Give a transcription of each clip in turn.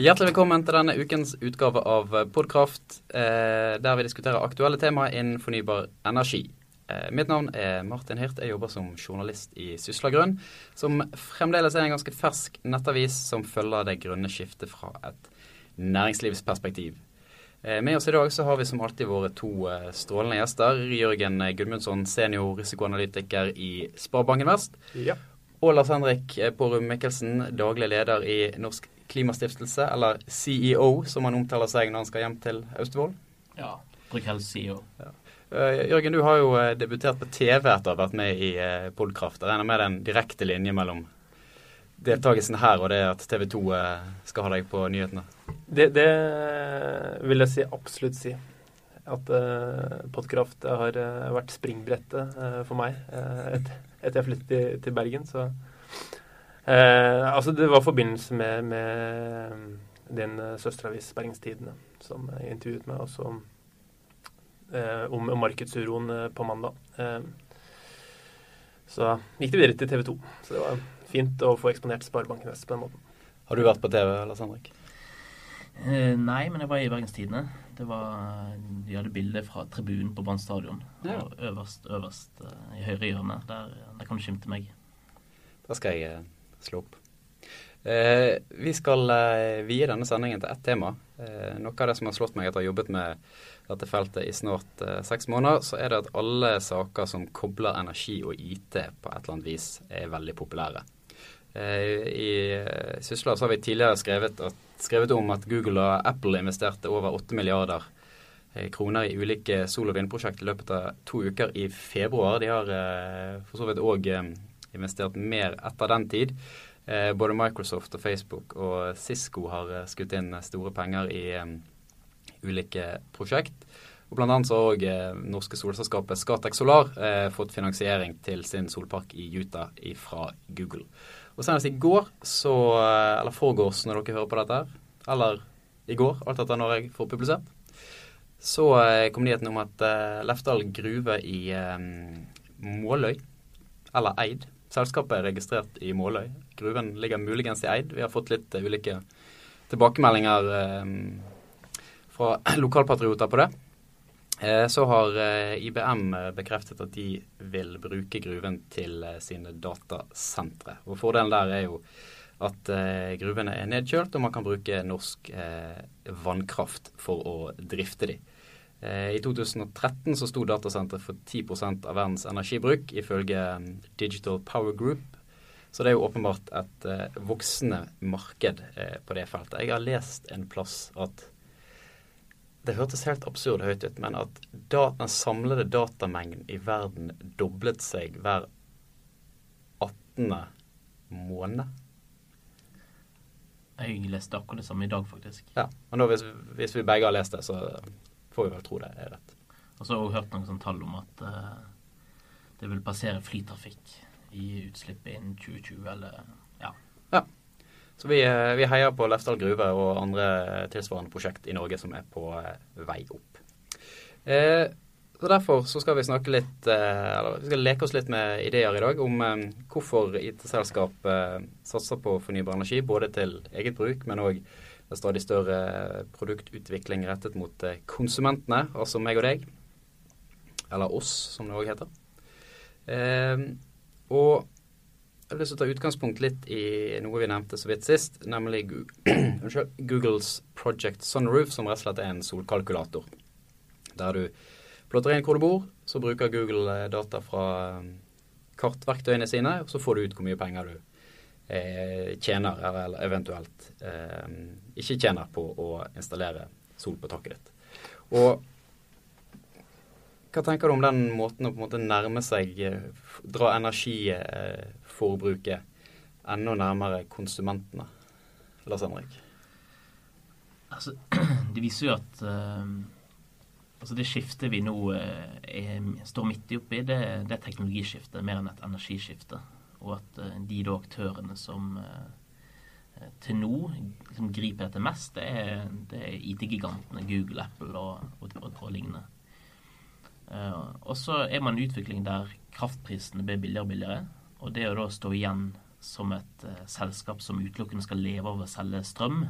Hjertelig velkommen til denne ukens utgave av Podkraft, eh, der vi diskuterer aktuelle temaer innen fornybar energi. Eh, mitt navn er Martin Hirt. Jeg jobber som journalist i Sysla Grønn, som fremdeles er en ganske fersk nettavis som følger det grønne skiftet fra et næringslivsperspektiv. Eh, med oss i dag så har vi som alltid våre to strålende gjester. Jørgen Gudmundsson, senior risikoanalytiker i Sparebanken Vest. Ja. Og Lars Henrik Pårum Mikkelsen, daglig leder i Norsk Klimastiftelse, eller CEO, som han omtaler seg når han skal hjem til Austevoll. Ja, bruk helst CEO. Ja. Uh, Jørgen, du har jo uh, debutert på TV etter å ha vært med i uh, Podkraft. Jeg regner med det er en direkte linje mellom deltakelsen her og det at TV 2 skal ha deg på nyhetene? Det, det vil jeg si absolutt si. At Podkraft har vært springbrettet for meg etter at jeg flyttet til, til Bergen. Så altså, det var forbindelse med, med din søsteravis Bergenstidene som intervjuet meg. og så Eh, om markedsuroen eh, på mandag. Eh, så gikk det videre til TV 2. Så det var fint å få eksponert Sparebanken Vest på den måten. Har du vært på TV, Lars Henrik? Eh, nei, men jeg var i Bergens Tidende. Det var, de hadde bilde fra tribunen på Brann stadion. Ja. Øverst, øverst i høyre hjørne. Der, der, kan du skimte meg. Da skal jeg slå opp. Eh, vi skal eh, vie denne sendingen til ett tema. Eh, noe av det som har slått meg etter å ha jobbet med dette feltet i snart eh, seks måneder, så er det at alle saker som kobler energi og IT på et eller annet vis, er veldig populære. Eh, I eh, Sysla har vi tidligere skrevet, at, skrevet, om at Google og Apple investerte over 8 milliarder kroner i ulike sol- og vindprosjekt i løpet av to uker i februar. De har for så vidt òg investert mer etter den tid. både Microsoft og Facebook og Cisco har skutt inn store penger i ulike prosjekt. Og Blant annet så har òg eh, norske solselskapet Scatec Solar eh, fått finansiering til sin solpark i Utah fra Google. Og Senest i går, så, eh, eller foregårs når dere hører på dette, her, eller i går, alt etter når jeg får publisert, så eh, kom nyheten om at eh, Lefdal gruve i eh, Måløy, eller Eid Selskapet er registrert i Måløy. Gruven ligger muligens i Eid. Vi har fått litt ulike tilbakemeldinger fra lokalpatrioter på det. Eh, så har eh, IBM eh, bekreftet at de vil bruke gruven til sine datasentre. Og Fordelen der er jo at gruvene er nedkjølt, og man kan bruke norsk vannkraft for å drifte de. I 2013 så sto datasenteret for 10% av verdens energibruk, ifølge Digital Power Group. Så det er jo åpenbart et voksende marked på det feltet. Jeg har lest en plass at det hørtes helt absurd høyt ut, men at den samlede datamengden i verden doblet seg hver 18. måned. Jeg har lest akkurat det samme i dag, faktisk. Ja, men hvis, hvis, vi begge har lest det, så får vi vel tro det er rett. Og så har jeg hørt noen sånne tall om at uh, det vil passere flytrafikk i utslippet innen 2020, eller ja. ja. Så vi, eh, vi heier på Lefdal gruve og andre tilsvarende prosjekt i Norge som er på eh, vei opp. Eh, så Derfor så skal vi snakke litt, eh, eller vi skal leke oss litt med ideer i dag om eh, hvorfor IT-selskap satser på fornybar energi, både til eget bruk, men òg stadig større produktutvikling rettet mot konsumentene, altså meg og deg. Eller oss, som det òg heter. og jeg har lyst til å ta utgangspunkt litt i noe vi nevnte så vidt sist, nemlig Googles Project Sunroof, som rett og slett er en solkalkulator. Der du plotter inn hvor du bor, så bruker Google eh, data fra eh, kartverktøyene sine, og så får du ut hvor mye penger du eh, tjener, eller eventuelt eh, ikke tjener på å installere sol på taket ditt. Og hva tenker du om den måten å på en måte nærme seg, eh, dra energi eh, enda nærmere konsumentene? Lars Henrik? Altså, det viser jo at altså det skiftet vi nå er, står midt oppi, det, det er teknologiskifte mer enn et energiskifte. Og at uh, de da aktørene som til nå som griper etter mest, det er, er IT-gigantene Google, Apple og, og, og, og lignende. og så er man i utvikling der kraftprisene blir billigere og billigere. Og det å da stå igjen som et uh, selskap som utelukkende skal leve av å selge strøm,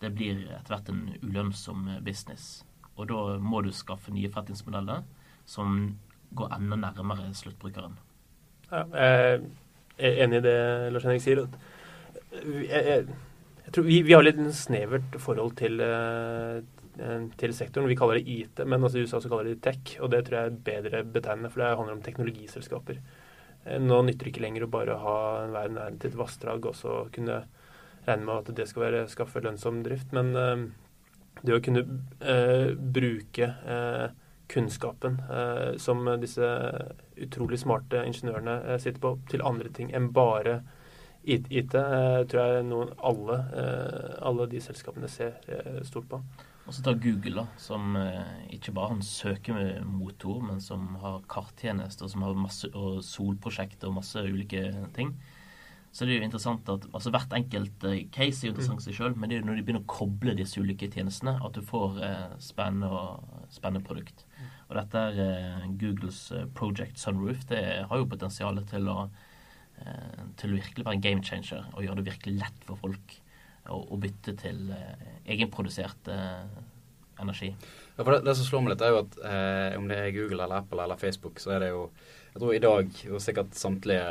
det blir etter hvert en ulønnsom business. Og da må du skaffe nye forretningsmodeller som går enda nærmere sluttbrukeren. Ja, jeg er enig i det Lars Henrik sier. Jeg, jeg, jeg tror vi, vi, har litt snevert forhold til, eh, til sektoren. Vi kaller det IT, men altså i USA så kaller de det tech. Og det tror jeg er bedre betegnende, for det handler om teknologiselskaper. Eh, nå nytter det ikke lenger å bare ha en verden til et vassdrag og så kunne regne med at det skal være, skaffe lønnsom drift. Men det å kunne bruke kunnskapen som disse utrolig smarte ingeniørene sitter på, til andre ting enn bare IT, IT tror jeg noen, alle, alle de selskapene ser stort på. Og så tar Google, da, som ikke bare har en søkemotor, men som har karttjenester, som har masse og solprosjekter og masse ulike ting så det er jo interessant at altså Hvert enkelt case er jo interessant i seg sjøl, men det er jo når de begynner å koble disse ulike tjenestene, at du får eh, spennende, og, spennende produkt. Og dette er uh, Googles Project Sunroof. Det har jo potensial til å, til å virkelig være en game changer og gjøre det virkelig lett for folk å, å bytte til egenprodusert energi. Ja, for det, det, som slår meg litt, er jo at om det er Google eller Apple eller Facebook, så er det jo jeg tror i dag, og sikkert samtlige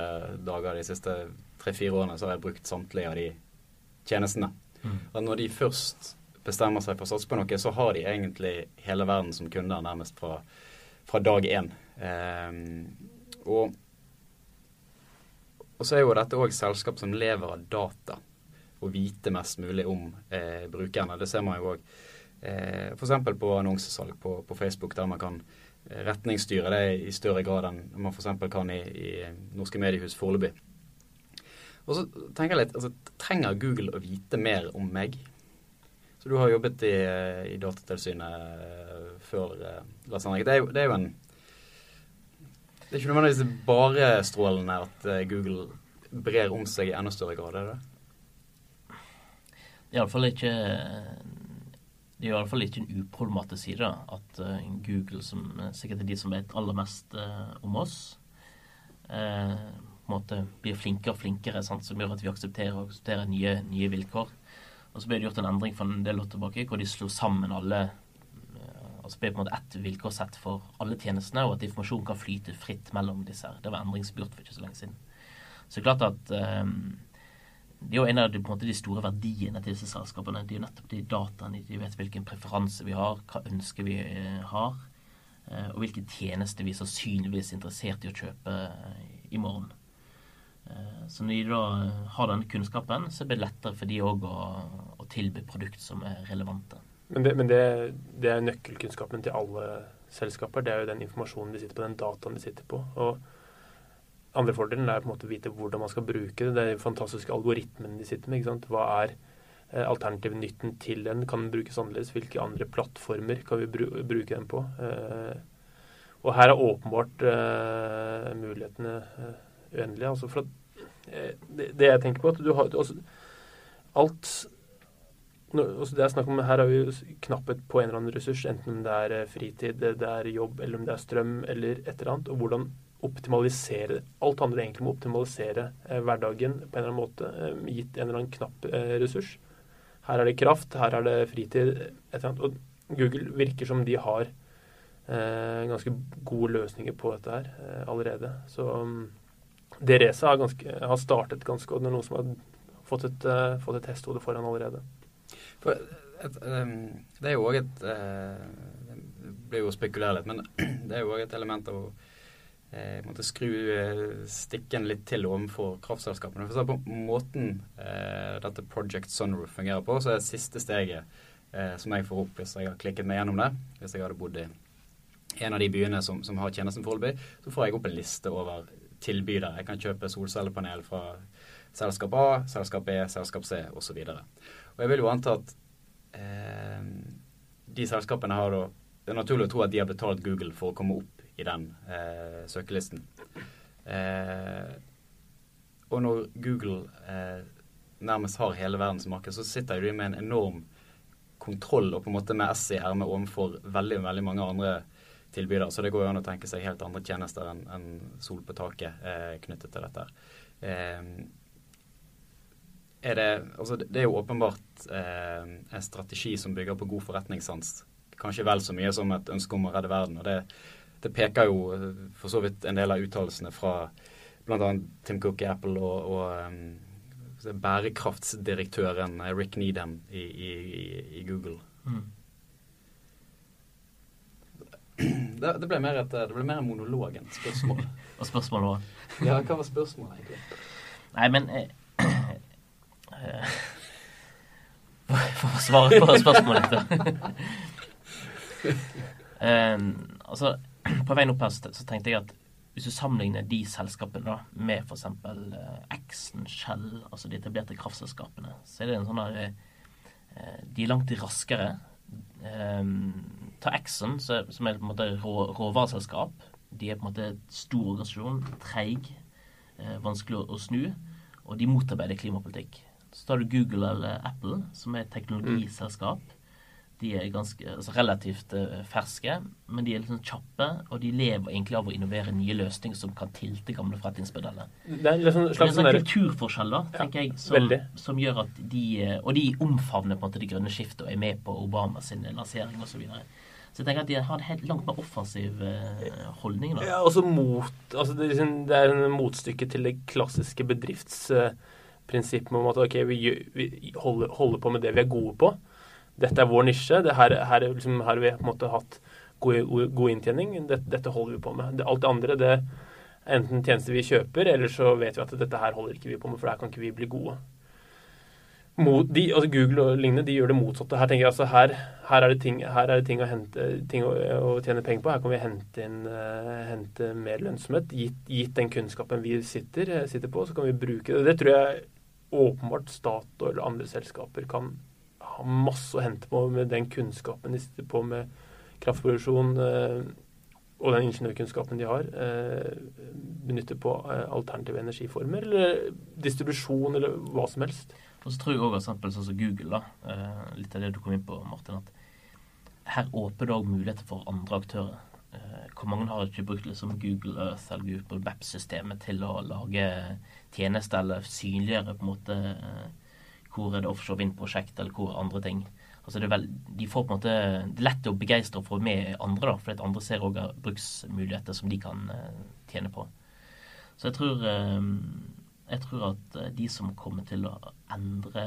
dager de siste tre-fire årene så har jeg brukt samtlige av de tjenestene. Mm. Når de først bestemmer seg for å satse på noe, så har de egentlig hele verden som kunder nærmest fra, fra dag én. Eh, og, og, så er jo dette òg selskap som lever av data, og vite mest mulig om eh, brukerne. Det ser man jo òg eh, f.eks. på annonsesalg på, på, Facebook, der man kan retningsstyre det i større grad enn man f.eks. kan i, i norske mediehus foreløpig. Og så tenker jeg litt, altså, Trenger Google å vite mer om meg? Så du har jobbet i, i Datatilsynet eh, før, eh, Lars Henrik. Det, det, er jo en Det er ikke nødvendigvis bare strålende at eh, Google brer om seg i enda større grad, er det? Iallfall ikke det er i alle fall ikke en uproblematisk side at Google, som sikkert er de som vet aller mest om oss, på en måte blir flinkere og flinkere, sant, som gjør at vi aksepterer, aksepterer nye, nye, vilkår. Og så ble det gjort en endring for en del år tilbake hvor de slo sammen alle eh, altså ble på en måte ett vilkårssett for alle tjenestene, og at informasjon kan flyte fritt mellom disse. her. Det var endring som ble gjort for ikke så lenge siden. Så det er klart at um, det er jo en av de, en måte, de, store verdiene til disse selskapene. Det er jo nettopp de dataene. De vet hvilken preferanse vi har, hva ønsker vi uh, har, og hvilke tjenester vi er sannsynligvis interessert i å kjøpe i morgen. Eh, så når de da har denne kunnskapen, så blir det lettere for de òg å, å, tilby produkt som er relevante. Men, det, men det, det, er nøkkelkunnskapen til alle selskaper. Det er jo den informasjonen de sitter på, den dataen de sitter på. Og andre fordelen er på en måte å vite hvordan man skal bruke det. Det er de fantastiske algoritmene de sitter med. ikke sant? Hva er eh, alternativ nytten til den? Kan den brukes annerledes? Hvilke andre plattformer kan vi bruke den på? Eh, og her er åpenbart mulighetene uendelige. Altså for at, det, det, jeg tenker på, at du har også, alt altså det er snakk om, Her har vi knapphet på en eller annen ressurs, enten om det er eh, fritid, det er jobb, eller om det er strøm, eller et eller annet. og hvordan optimalisere Alt handler egentlig om å optimalisere eh, hverdagen på en eller annen måte, eh, gitt en eller annen knapp eh, ressurs. Her er det kraft, her er det fritid, et eller annet. Og Google virker som de har eh, ganske gode løsninger på dette her allerede. Så um, det racet har, har startet ganske godt. Det er noen som har fått et, uh, fått et hestehode foran allerede. For et, um, det er jo òg et uh, Det blir jo å spekulere litt, men det er jo òg et element av å uh, måtte skru stikken litt til overfor kraftselskapene. For på måten dette Project Sunroof fungerer på, så er det siste steget som jeg får opp hvis jeg har klikket meg gjennom det, hvis jeg hadde bodd i en av de byene som, som har tjenesten foreløpig, så får jeg opp en liste over tilbydere. Jeg kan kjøpe solcellepanel fra selskap A, selskap B, selskap C osv. Og, og jeg vil jo anta at eh, de selskapene har da Det er naturlig å tro at de har betalt Google for å komme opp i den eh, søkelisten. Eh, og når Google eh, nærmest har hele verdens marked, så sitter de med en enorm kontroll og på en måte med S i ermet overfor veldig, veldig mange andre tilbyder. Så det går jo an å tenke seg helt andre tjenester enn en sol på taket eh, knyttet til dette. Eh, er det Altså, det er jo åpenbart eh, en strategi som bygger på god forretningssans. Kanskje vel så mye som et ønske om å redde verden. og det, det peker jo eh, for så vidt en del av uttalelsene fra bl.a. Tim Cook i Apple og, og um, bærekraftsdirektøren Rick Needham i, i, i Google. Mm. Det, det, ble mer et, det ble mer en monolog enn spørsmål. og spørsmål òg. ja, hva var spørsmålet egentlig? Nei, men eh, eh, For å svare på spørsmålet ditt eh, Altså, på veien opp her så tenkte jeg at hvis du sammenligner de selskapene da, med f.eks. Eh, Exxon, Shell, altså de etablerte kraftselskapene, så er det en sånn der eh, De er langt raskere. Eh, ta Exxon, som er på en måte rå, råvareselskap. De er på en måte stor organisasjon, treig, eh, vanskelig å, å, snu, og de motarbeider klimapolitikk. Så tar du Google eller Apple, som er et teknologiselskap. De er ganske, altså relativt uh, ferske, men de er litt sånn kjappe, og de lever egentlig av å innovere nye løsninger som kan tilte gamle forretningsmodeller. Det er liksom slags det er sånn kulturforskjeller, tenker ja, jeg, som, som, gjør at de eh, Og de omfavner på en måte det grønne skiftet og er med på Obamas lansering osv. Så, videre. Så jeg tenker at de har en helt langt mer offensiv eh, holdning. Da. Ja, også mot, altså det, er liksom, det er en motstykke til det klassiske bedriftsprinsippet om at ok, vi, vi holder, holder, på med det vi er gode på. Dette er vår nisje. Det her, her, liksom, har vi på en måte hatt god, god inntjening. Dette, dette, holder vi på med. Det, alt det andre det er enten tjenester vi kjøper, eller så vet vi at dette her holder ikke vi på med, for her kan ikke vi bli gode mot, de, altså Google og lignende de gjør det motsatte. Her tenker jeg altså her, her, er, det ting, her er det ting, å, hente, ting å, å, tjene penger på. Her kan vi hente, inn, uh, hente mer lønnsomhet. Gitt, gitt, den kunnskapen vi sitter, eh, sitter, på, så kan vi bruke det. Det tror jeg åpenbart Statoil og andre selskaper kan ha masse å hente på med den kunnskapen de sitter på med kraftproduksjon uh, og den ingeniørkunnskapen de har. Uh, benytte på alternative energiformer eller distribusjon eller hva som helst. Og så tror jeg òg sånn som Google, da, eh, litt av det du kom inn på, Martin, at her åpner det òg muligheter for andre aktører. Eh, hvor mange har ikke brukt liksom Google Earth eller Google Map-systemet til å lage tjenester eller synliggjøre på en måte eh, hvor er det offshore vind-prosjekt eller hvor er andre ting. Altså det er vel, de får på en måte, det er lett å begeistre og få med andre, da, for andre ser òg bruksmuligheter som de kan tjene på. Så jeg tror jeg tror at eh, de som kommer til å endre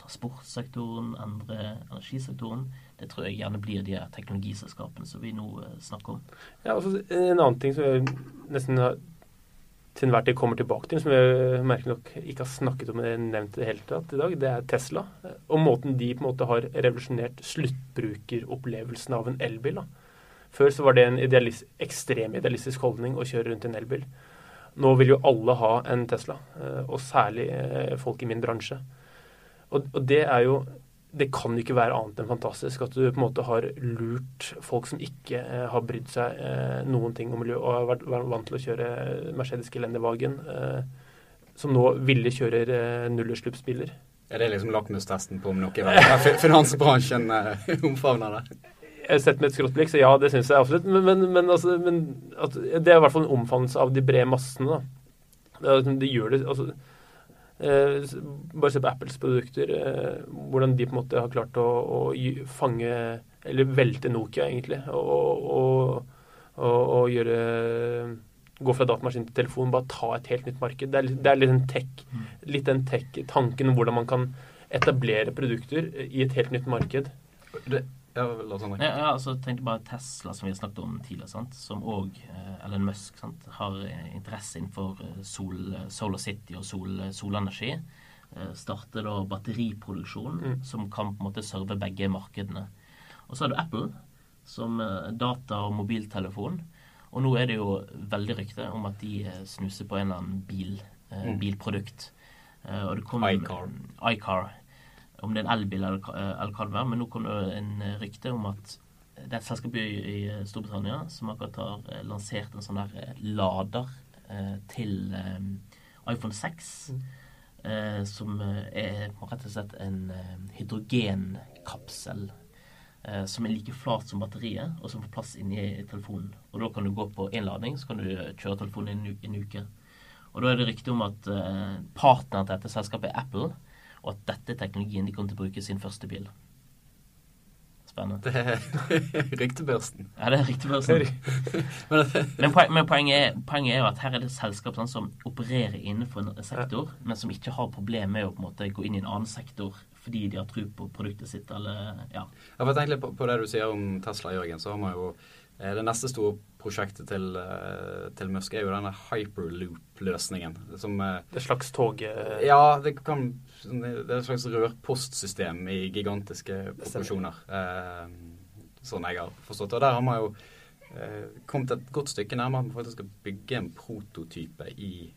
transportsektoren, endre energisektoren, det tror jeg gjerne blir de teknologiselskapene som vi nå eh, snakker om. Ja, altså En annen ting som jeg nesten har til enhver tid kommer tilbake til, som jeg merker nok ikke har snakket om eller nevnt i det hele tatt i dag, det er Tesla. Og måten de på en måte har revolusjonert sluttbrukeropplevelsen av en elbil. da. Før så var det en idealist, ekstrem idealistisk holdning å kjøre rundt en elbil. Nå vil jo alle ha en Tesla, eh, og særlig eh, folk i min bransje. Og, det er jo det kan ikke være annet enn fantastisk at du på en måte har lurt folk som ikke eh, har brydd seg eh, noen ting om miljø og har vært, vært vant til å kjøre Mercedes Gelendewagen, eh, som nå ville kjører eh, nullutslippsbiler. Er det liksom lakmustesten på om noe i finansbransjen omfavner det? sett med et skrått blikk, så ja, det syns jeg absolutt. Men, men, men, altså, men det er i hvert fall en omfavnelse av de brede massene. Det, de gjør det altså, eh, Bare se på Apples produkter. Eh, hvordan de på en måte har klart å, å fange Eller velte Nokia, egentlig. Og, og, og, og gjøre gå fra datamaskin til telefon, bare ta et helt nytt marked. Det er, det er litt den tech, mm. litt den tech-tanken om hvordan man kan etablere produkter i et helt nytt marked. Det, ja, Henrik. Ja, ja, altså, tenkte bare Tesla, som vi har snakket om tidligere, sant? som òg Ellen Musk sant? har eh, interesse innenfor eh, sol, Solar City og sol, solenergi. Eh, starter da batteriproduksjon mm. som kan på en måte serve begge markedene. Og så har du Apple, som eh, data- og mobiltelefon. Og nå er det jo veldig rykte om at de eh, snuser på en eller annen bil, mm. bilprodukt. og det kom iCar. iCar om det er en elbil eller, eh, eller hva det være. Men nå kom det en eh, rykte om at det er et selskap i, i Storbritannia som akkurat har eh, lansert en sånn der lader eh, til eh, iPhone 6. Mm. Eh, som er rett og slett en hydrogenkapsel som er like flat som batteriet, og som får plass inni telefonen. Og da kan du gå på én lading, så kan du kjøre telefonen i en, en uke. Og da er det rykte om at partneren til dette selskapet er Apple og at dette er teknologien de kommer til å bruke i sin første bil. Spennende. Det er ryktebørsen. Ja, det er riktig. Børsen. men, poen, men poenget, er, poenget, er, jo at her er det selskap sånn, som opererer innenfor en sektor, men som ikke har problemer med å måte gå inn i en annen sektor fordi de har tro på produktet sitt, eller ja. Får tenke litt på, på, det du sier om Tesla, Jørgen. Så har man jo det neste store prosjektet til, eh, til Musk er jo denne hyperloop-løsningen. Som eh, Det slags tog... Ja, det, kan, det er et slags rørpostsystem i gigantiske proporsjoner. sånn jeg har forstått det. Og der har man jo kommet et godt stykke nærmere at man faktisk skal bygge en prototype i,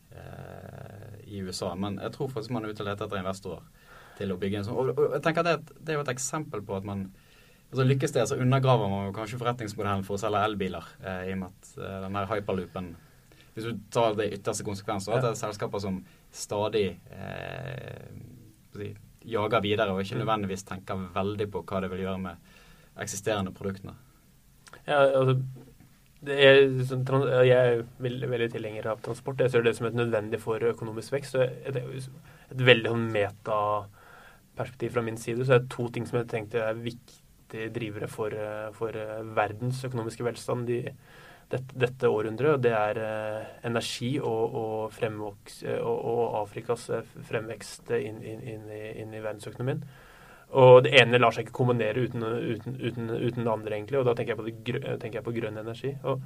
i USA. Men jeg tror faktisk man er ute og leter etter investorer til å bygge en sånn. Og jeg tenker at det, det, er jo et eksempel på at man altså Lykkes det, så undergraver man jo kanskje forretningsmodellen for å selge elbiler. Eh, I og med at eh, den her hyperloopen Hvis du tar det ytterste konsekvenser, at det er selskaper som stadig eh, jager videre og ikke mm. nødvendigvis tenker veldig på hva det vil gjøre med eksisterende produktene. Ja, altså er, jeg er veldig, veldig, tilhenger av transport. Jeg ser det som et nødvendig for økonomisk vekst. Et, et veldig sånn metaperspektiv fra min side, så er det to ting som jeg tenkte er viktige drivere for, eh, for eh, verdens økonomiske velstand de, dette, dette, århundret. og Det er eh, energi og, og, fremvoks, og, og, Afrikas fremvekst inn, inn, inn, inn, i, verdensøkonomien. Og Det ene lar seg ikke kombinere uten, uten, uten, uten det andre, egentlig. og Da tenker jeg på, det, tenker jeg på grønn energi. og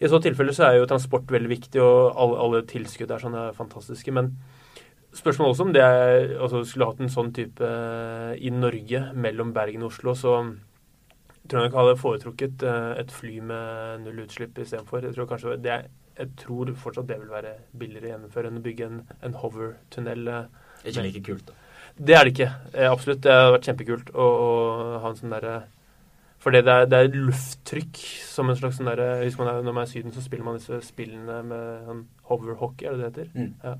I så tilfelle så er jo transport veldig viktig, og alle, alle tilskudd er sånne fantastiske. men Spørsmålet også om det er, altså skulle hatt en sånn type eh, i Norge, mellom Bergen og Oslo, så tror jeg nok hadde foretrukket eh, et fly med null utslipp istedenfor. Jeg tror kanskje det er, jeg tror fortsatt det vil være billigere å gjennomføre enn å bygge en, en hover-tunnel. Det er ikke like kult, da. Det er det ikke. Absolutt. Det hadde vært kjempekult å, å ha en sånn derre for det er, det er, lufttrykk som en slags sånn derre når man er i Syden, så spiller man disse spillene med sånn hoverhockey, er det det heter? Mm. Ja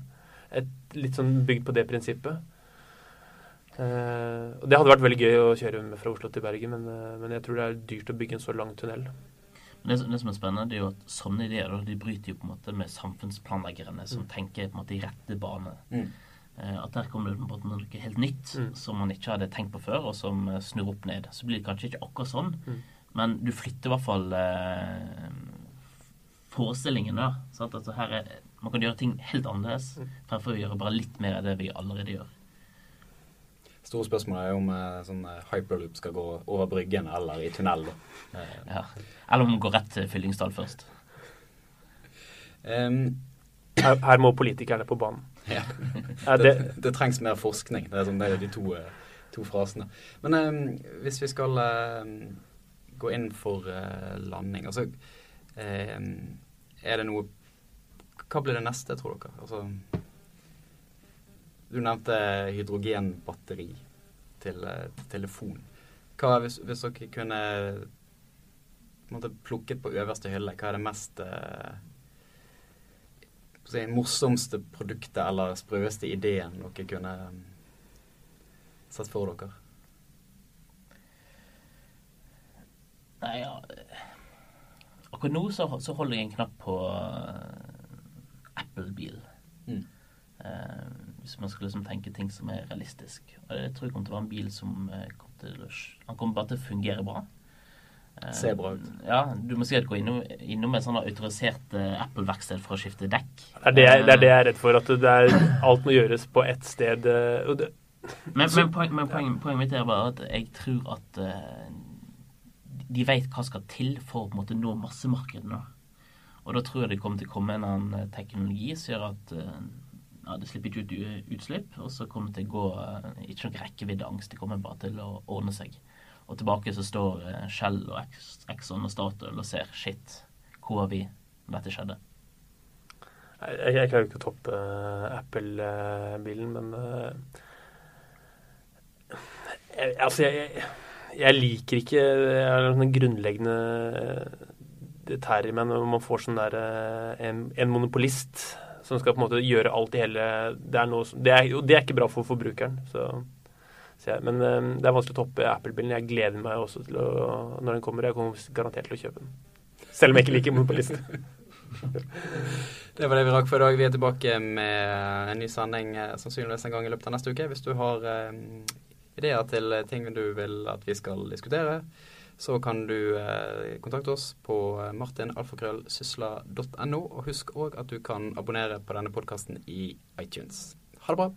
et, litt sånn bygd på det prinsippet. Uh, og Det hadde vært veldig gøy å kjøre med fra Oslo til Bergen, men, uh, men, jeg tror det er dyrt å bygge en så lang tunnel. Det, det, som er spennende, det er jo at sånne ideer de bryter jo på en måte med samfunnsplanleggerne som mm. tenker på en måte i rette bane. Mm. Uh, at der kommer det på en måte noe helt nytt mm. som man ikke hadde tenkt på før, og som snur opp ned. Så blir det kanskje ikke akkurat sånn, mm. men du flytter i hvert fall forestillingen. da, sant? Altså her er man kan gjøre ting helt annerledes mm. fremfor å gjøre bare litt mer av det vi allerede gjør. Store spørsmål er om eh, sånn eh, hyperloop skal gå over bryggen eller i tunnel. Eh. Ja. Eller om man går rett til Fyllingsdal først. Um, her, her, må politikerne på banen. Ja. det, det, trengs mer forskning. Det er, sånn, det er de to, to frasene. Men um, hvis vi skal um, gå inn for uh, landing altså, Er det noe hva blir det neste, tror dere? Altså, du nevnte hydrogenbatteri til, eh, til telefon. Hva hvis, hvis dere kunne måte, plukket på øverste hylle, hva er det mest eh, si, morsomste produktet eller sprøeste ideen dere kunne sett for dere? Nei, ja Akkurat nå så, så holder jeg en knapp på Apple-bil. Mm. Uh, hvis man skal liksom tenke ting som er realistisk. Og det tror jeg kommer til å være en bil som uh, kommer til å, han kommer bare til å fungere bra. Uh, Ser bra ut. Ja, Du må sikkert gå innom, innom et sånn autorisert Apple-verksted for å skifte dekk. Det er det, det er det, jeg er redd for. At er, alt må gjøres på ett sted. Det, men, men, poen, men poen, poenget mitt er bare at jeg tror at de vet hva skal til for å på en måte nå massemarkedet. Og da tror jeg det kommer til å komme en annen eh, teknologi som gjør at eh, ja, det slipper ikke ut utslipp, og så kommer det til å gå eh, ikke noen rekkeviddeangst. Det kommer bare til å ordne seg. Og tilbake så står Shell og Exxon og Statoil og ser shit, hvor var vi da dette skjedde? Jeg, jeg klarer ikke å toppe Apple-bilen, men jeg, Altså, jeg, jeg, liker ikke Jeg har noen grunnleggende det men man får sånn der eh, en, en, monopolist som skal på en måte gjøre alt i hele Det er, noe, det er, det er ikke bra for forbrukeren. Så, men eh, det er vanskelig å toppe Apple-bilen. Jeg gleder meg også til å Når den kommer. Jeg kommer garantert til å kjøpe den. Selv om jeg ikke liker monopolist. Det var det vi rakk for i dag. Vi er tilbake med en ny sending eh, sannsynligvis en gang i løpet av neste uke. Hvis du har ideer til ting du vil at vi skal diskutere, så kan du eh, kontakte oss på martinalfakrøllsysla.no. Og husk òg at du kan abonnere på denne podkasten i iTunes. Ha det bra.